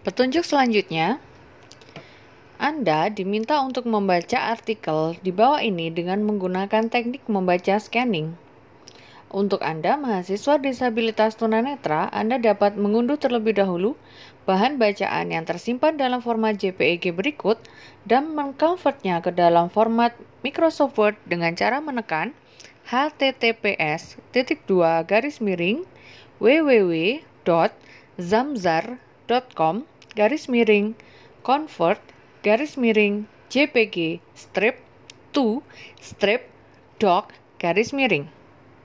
Petunjuk selanjutnya, Anda diminta untuk membaca artikel di bawah ini dengan menggunakan teknik membaca scanning. Untuk Anda, mahasiswa disabilitas tunanetra, Anda dapat mengunduh terlebih dahulu bahan bacaan yang tersimpan dalam format JPEG berikut dan mengkonvertnya ke dalam format Microsoft Word dengan cara menekan https garis miring www.zamzar.com garis miring convert garis miring jpg strip to strip doc garis miring